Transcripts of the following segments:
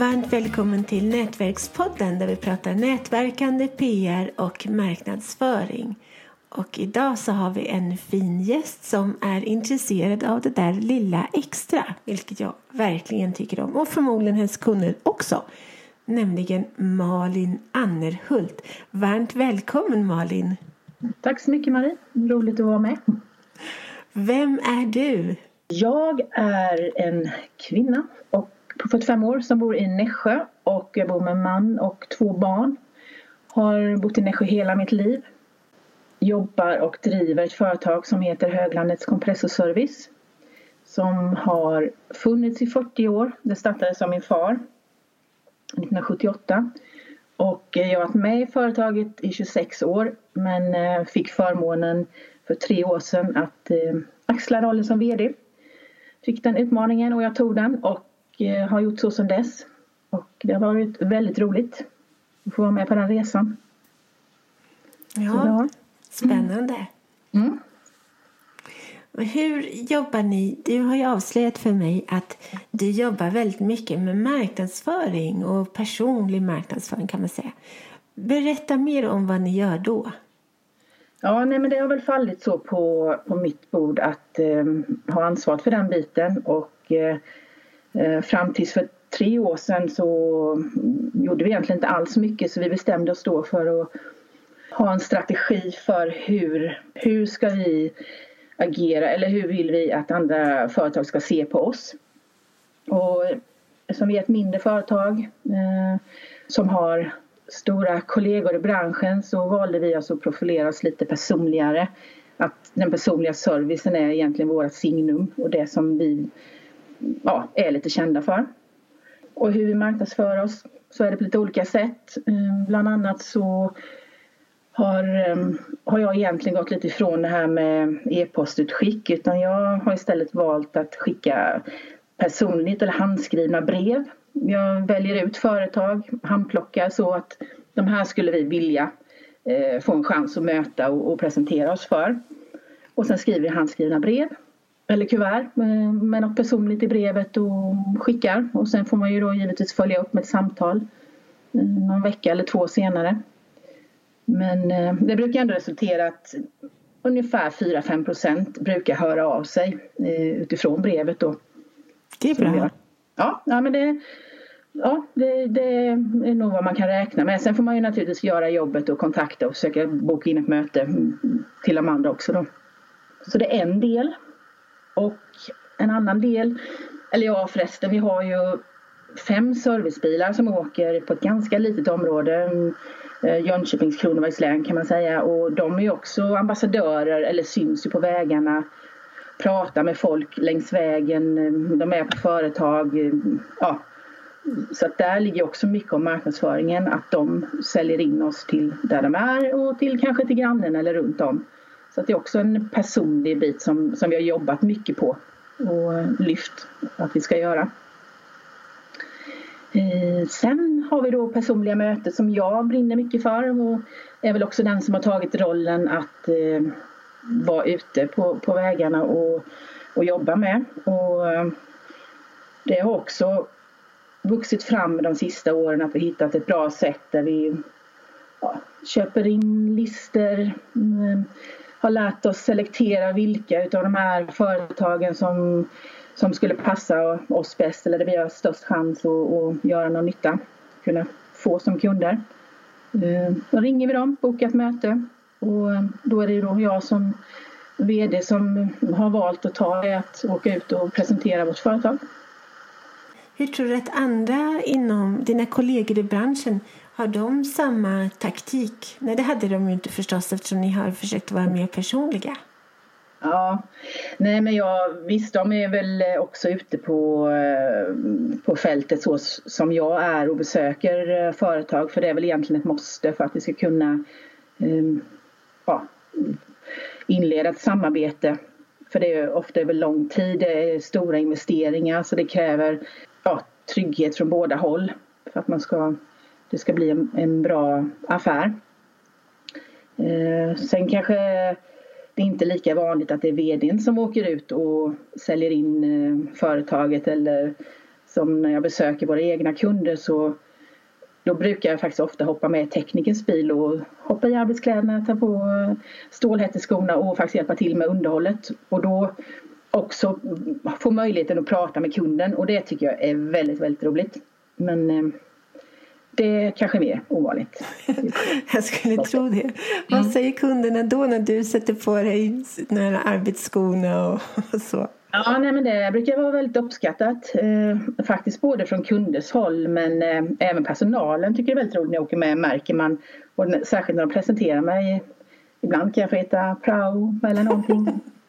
Varmt välkommen till Nätverkspodden där vi pratar nätverkande, PR och marknadsföring. Och idag så har vi en fin gäst som är intresserad av det där lilla extra, vilket jag verkligen tycker om och förmodligen hennes kunder också. Nämligen Malin Annerhult. Varmt välkommen Malin! Tack så mycket Marie, roligt att vara med. Vem är du? Jag är en kvinna och på 45 år som bor i Nässjö och jag bor med man och två barn. Har bott i Nässjö hela mitt liv. Jobbar och driver ett företag som heter Höglandets kompressorservice som har funnits i 40 år. Det startades av min far 1978 och eh, jag har varit med i företaget i 26 år men eh, fick förmånen för tre år sedan att eh, axla rollen som VD. Fick den utmaningen och jag tog den och har gjort så sedan dess. Och det har varit väldigt roligt att få vara med på den resan. Ja, spännande. Mm. Hur jobbar ni? Du har ju avslöjat för mig att du jobbar väldigt mycket med marknadsföring och personlig marknadsföring kan man säga. Berätta mer om vad ni gör då. Ja, nej, men det har väl fallit så på, på mitt bord att eh, ha ansvaret för den biten och eh, eh, Eh, fram tills för tre år sedan så gjorde vi egentligen inte alls mycket så vi bestämde oss då för att ha en strategi för hur, hur ska vi agera eller hur vill vi att andra företag ska se på oss. Och som vi är ett mindre företag eh, som har stora kollegor i branschen så valde vi alltså att profilera oss lite personligare. Att den personliga servicen är egentligen vårt signum och det som vi ja, är lite kända för. Och hur vi marknadsför oss så är det på lite olika sätt. Ehm, bland annat så har, ehm, har jag egentligen gått lite ifrån det här med e-postutskick utan jag har istället valt att skicka personligt eller handskrivna brev. Jag väljer ut företag, handplockar så att de här skulle vi vilja eh, få en chans att möta och, och, presentera oss för. Och sen skriver jag handskrivna brev eller kuvert med, något personligt i brevet och skickar och sen får man ju då givetvis följa upp med ett samtal eh, någon vecka eller två senare. Men eh, det brukar ändå resultera att ungefär 4-5 procent brukar höra av sig eh, utifrån brevet då. Det är bra. Ja, ja, men det, ja det, det, är nog vad man kan räkna med. Sen får man ju naturligtvis göra jobbet och kontakta och försöka boka in ett möte till de andra också då. Så det är en del. Och en annan del, eller ja förresten, vi har ju fem servicebilar som åker på ett ganska litet område eh, Jönköpings Kronobergs län kan man säga och de är ju också ambassadörer eller syns ju på vägarna pratar med folk längs vägen, eh, de är på företag. Eh, ja. Så att där ligger också mycket om marknadsföringen, att de säljer in oss till där de är och till kanske till grannen eller runt om. Så det är också en personlig bit som, som vi har jobbat mycket på och lyft att vi ska göra. Eh, sen har vi då personliga möten som jag brinner mycket för och är väl också den som har tagit rollen att eh, vara ute på, på vägarna och, och jobba med. Och, eh, det har också vuxit fram de sista åren att vi hittat ett bra sätt där vi ja, köper in lister, mm, har lärt oss selektera vilka utav de här företagen som som skulle passa oss bäst eller där vi har störst chans att, att göra någon nytta. Kunna få som kunder. Eh, då ringer vi dem, bokar ett möte och då är det då jag som VD som har valt att ta det att åka ut och presentera vårt företag. Hur tror du att andra inom dina kollegor i branschen har de samma taktik? Nej, det hade de ju inte förstås eftersom ni har försökt vara mer personliga. Ja, nej men jag, visst de är väl eh, också ute på, eh, på fältet så som jag är och besöker eh, företag för det är väl egentligen ett måste för att vi ska kunna um, ja, inleda ett samarbete. För det är ofta över lång tid, det är stora investeringar så det kräver ja, trygghet från båda håll för att man ska, det ska bli en, en bra affär. Eh, sen kanske det är inte lika vanligt att det är vdn som åker ut och säljer in eh, företaget eller som när jag besöker våra egna kunder så då brukar jag faktiskt ofta hoppa med teknikens bil och hoppa i arbetskläderna, ta på eh, stålhätteskorna och faktiskt hjälpa till med underhållet. Och då också få möjligheten att prata med kunden och det tycker jag är väldigt, väldigt roligt. Men eh, det är kanske mer ovanligt. jag skulle tro det. Mm. Vad säger kunderna då när du sätter på dig arbetsskorna och, och så? Ja, nej, men det brukar vara väldigt uppskattat. Eh, faktiskt både från kunders håll men eh, även personalen tycker det är väldigt roligt när jag åker med märker man. Och särskilt när de presenterar mig. Ibland kan jag få heta prao eller någonting.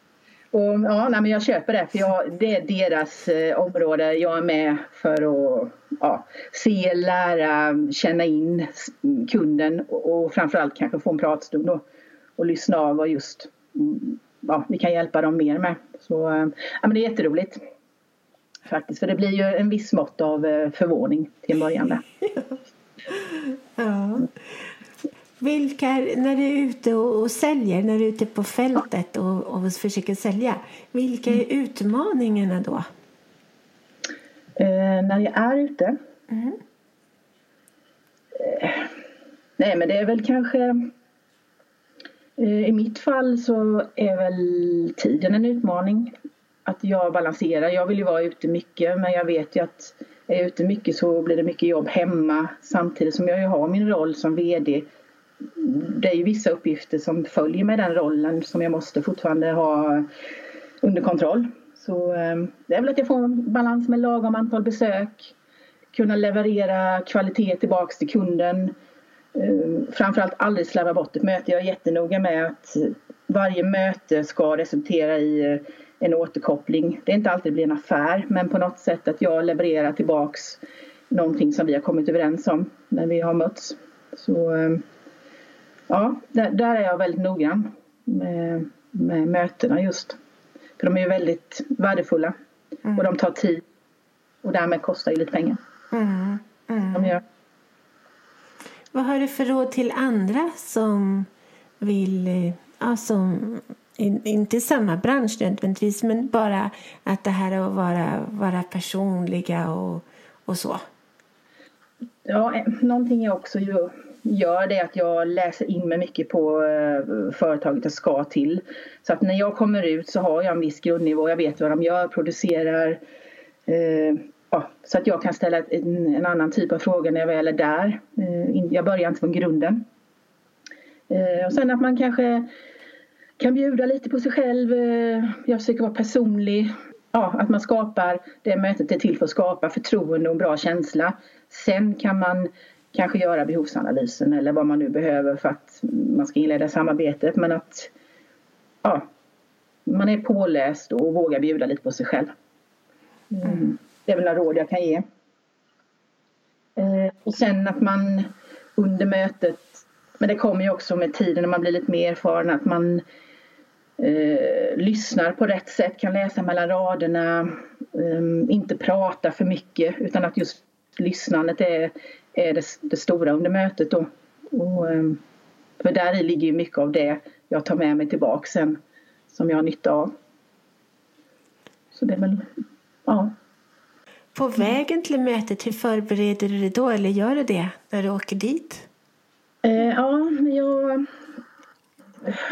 Och, ja, nej, men jag köper det för jag, det är deras eh, område. Jag är med för att ja, se, lära, känna in kunden och, och framförallt kanske få en pratstund och, och lyssna av vad just mm, ja, vi kan hjälpa dem mer med. Så eh, ja, men det är jätteroligt. Faktiskt, för det blir ju en viss mått av eh, förvåning till en början. Där. ja. Vilka, när du är ute och, och, säljer, när du är ute på fältet och, och försöker sälja, vilka är mm. utmaningarna då? Eh, när jag är ute? Mm. Eh, nej, men det är väl kanske Eh, I mitt fall så är väl tiden en utmaning. Att jag balanserar. Jag vill ju vara ute mycket men jag vet ju att är jag ute mycket så blir det mycket jobb hemma samtidigt som jag ju har min roll som VD. Det är ju vissa uppgifter som följer med den rollen som jag måste fortfarande ha under kontroll. Så ehm, det är väl att jag får en balans med lagom antal besök, kunna leverera kvalitet tillbaks till kunden ehm, framförallt aldrig slarva bort ett möte. Jag är jättenoga med att varje möte ska resultera i eh, en återkoppling. Det är inte alltid det blir en affär men på något sätt att jag levererar tillbaks någonting som vi har kommit överens om när vi har mötts. Så ehm, ja, där, där är jag väldigt noggrann med, med mötena just. För de är ju väldigt värdefulla mm. och de tar tid och därmed kostar ju lite pengar. Mm. Mm. De gör. Vad har du för råd till andra som vill, ja, som inte i samma bransch nödvändigtvis, men bara att det här att vara, vara personliga och, och så? Ja, eh, någonting jag också gör, gör det är att jag läser in mig mycket på eh, företaget jag ska till. Så att när jag kommer ut så har jag en viss grundnivå. Jag vet vad de gör, producerar, Eh, ja, så att jag kan ställa en, en, annan typ av frågor när jag väl är där. Eh, jag börjar inte från grunden. Eh, och sen att man kanske kan bjuda lite på sig själv. Eh, jag försöker vara personlig. Ja, att man skapar, det mötet är till för att skapa förtroende och en bra känsla. Sen kan man kanske göra behovsanalysen eller vad man nu behöver för att man ska inleda samarbetet. Men att ja, man är påläst och vågar bjuda lite på sig själv. Mm. Det är väl några råd jag kan ge. Eh, och sen att man under mötet, men det kommer ju också med tiden när man blir lite mer erfaren, att man eh, lyssnar på rätt sätt, kan läsa mellan raderna, eh, inte prata för mycket utan att just lyssnandet är, är det, det stora under mötet. Då. Och, eh, för där ligger ju mycket av det jag tar med mig tillbaka sen som jag har nytta av. Så det är väl, ja. På vägen till mötet, hur förbereder du dig då? Eller gör du det när du åker dit? Eh, ja, jag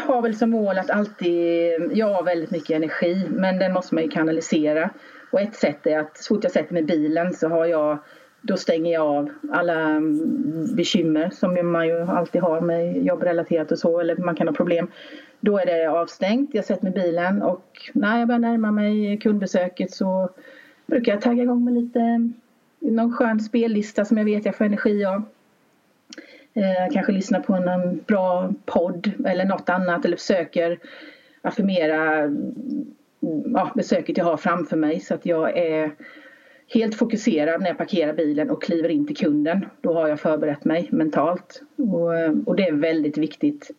har väl som mål att alltid... Jag har väldigt mycket energi, men den måste man ju kanalisera. Och ett sätt är att så fort jag sätter mig i bilen så har jag då stänger jag av alla mm, bekymmer som man ju alltid har med jobbrelaterat och så, eller man kan ha problem. Då är det avstängt. Jag sätter mig i bilen och när jag börjar närma mig kundbesöket så brukar jag tagga igång med lite mm, någon skön spellista som jag vet jag får energi av. Eh, kanske lyssna på någon bra podd eller något annat eller försöker affirmera mm, ja, besöket jag har framför mig så att jag är helt fokuserad när jag parkerar bilen och kliver in till kunden. Då har jag förberett mig mentalt och, och det är väldigt viktigt.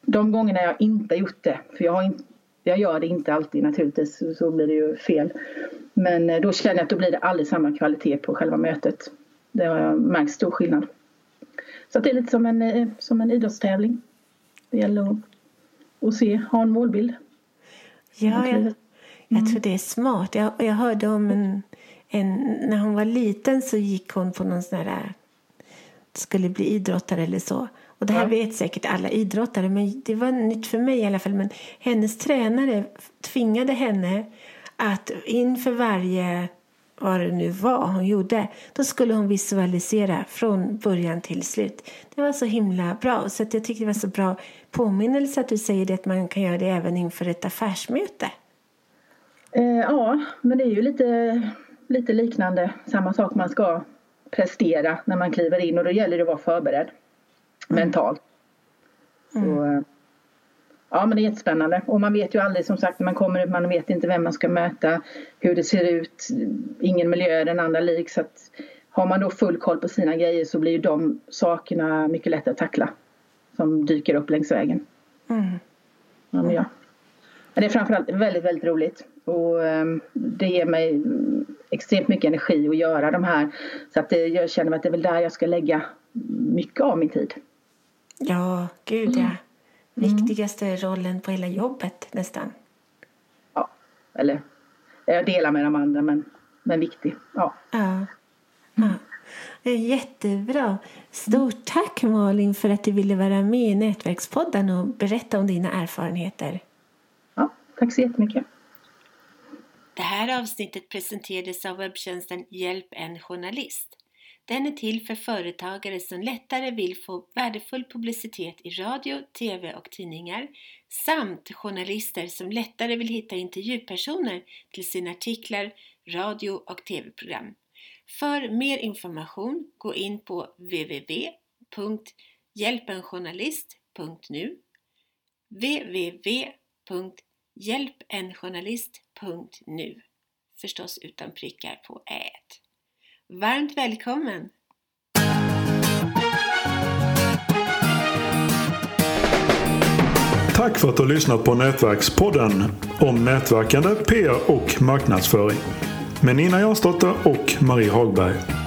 De gångerna jag inte gjort det, för jag, har inte, jag gör det inte alltid naturligtvis, så blir det ju fel. Men eh, då känner jag att då blir det aldrig samma kvalitet på själva mötet. Det har jag märkt stor skillnad. Så det är lite som en, eh, som en idrottstävling. Det gäller att, att se, ha en målbild. Ja, jag, jag tror det är smart. Jag, jag hörde om en, en, när hon var liten så gick hon på någon sån här, skulle bli idrottare eller så. Och det här ja. vet säkert alla idrottare, men det var nytt för mig i alla fall. Men hennes tränare tvingade henne att inför varje vad det nu var hon gjorde, då skulle hon visualisera från början till slut. Det var så himla bra. Så jag tyckte det var så bra påminnelse att du säger det, att man kan göra det även inför ett affärsmöte. Eh, ja, men det är ju lite, lite liknande. Samma sak man ska prestera när man kliver in och då gäller det att vara förberedd mm. mentalt. Så, mm. Eh, ja men det är jättespännande och man vet ju aldrig som sagt när man kommer ut, man vet inte vem man ska möta, hur det ser ut, ingen miljö är den andra lik så att har man då full koll på sina grejer så blir ju de sakerna mycket lättare att tackla som dyker upp längs vägen. Mm. Ja, ja. Men det är framförallt väldigt, väldigt roligt och um, det ger mig extremt mycket energi att göra de här så att det, jag känner att det är väl där jag ska lägga mycket av min tid. Ja, gud ja. Mm. Viktigaste rollen på hela jobbet nästan. Ja, eller jag delar med de andra men, men viktig. Ja. ja. ja. Jättebra. Stort tack Malin för att du ville vara med i Nätverkspodden och berätta om dina erfarenheter. Ja, tack så jättemycket. Det här avsnittet presenterades av webbtjänsten Hjälp en journalist. Den är till för företagare som lättare vill få värdefull publicitet i radio, TV och tidningar samt journalister som lättare vill hitta intervjupersoner till sina artiklar, radio och TV-program. För mer information gå in på www.hjälpenjournalist.nu HjälpEnJournalist.nu Förstås utan prickar på ät. Varmt välkommen! Tack för att du har lyssnat på Nätverkspodden om nätverkande, PR och marknadsföring med Nina Jansdotter och Marie Hagberg.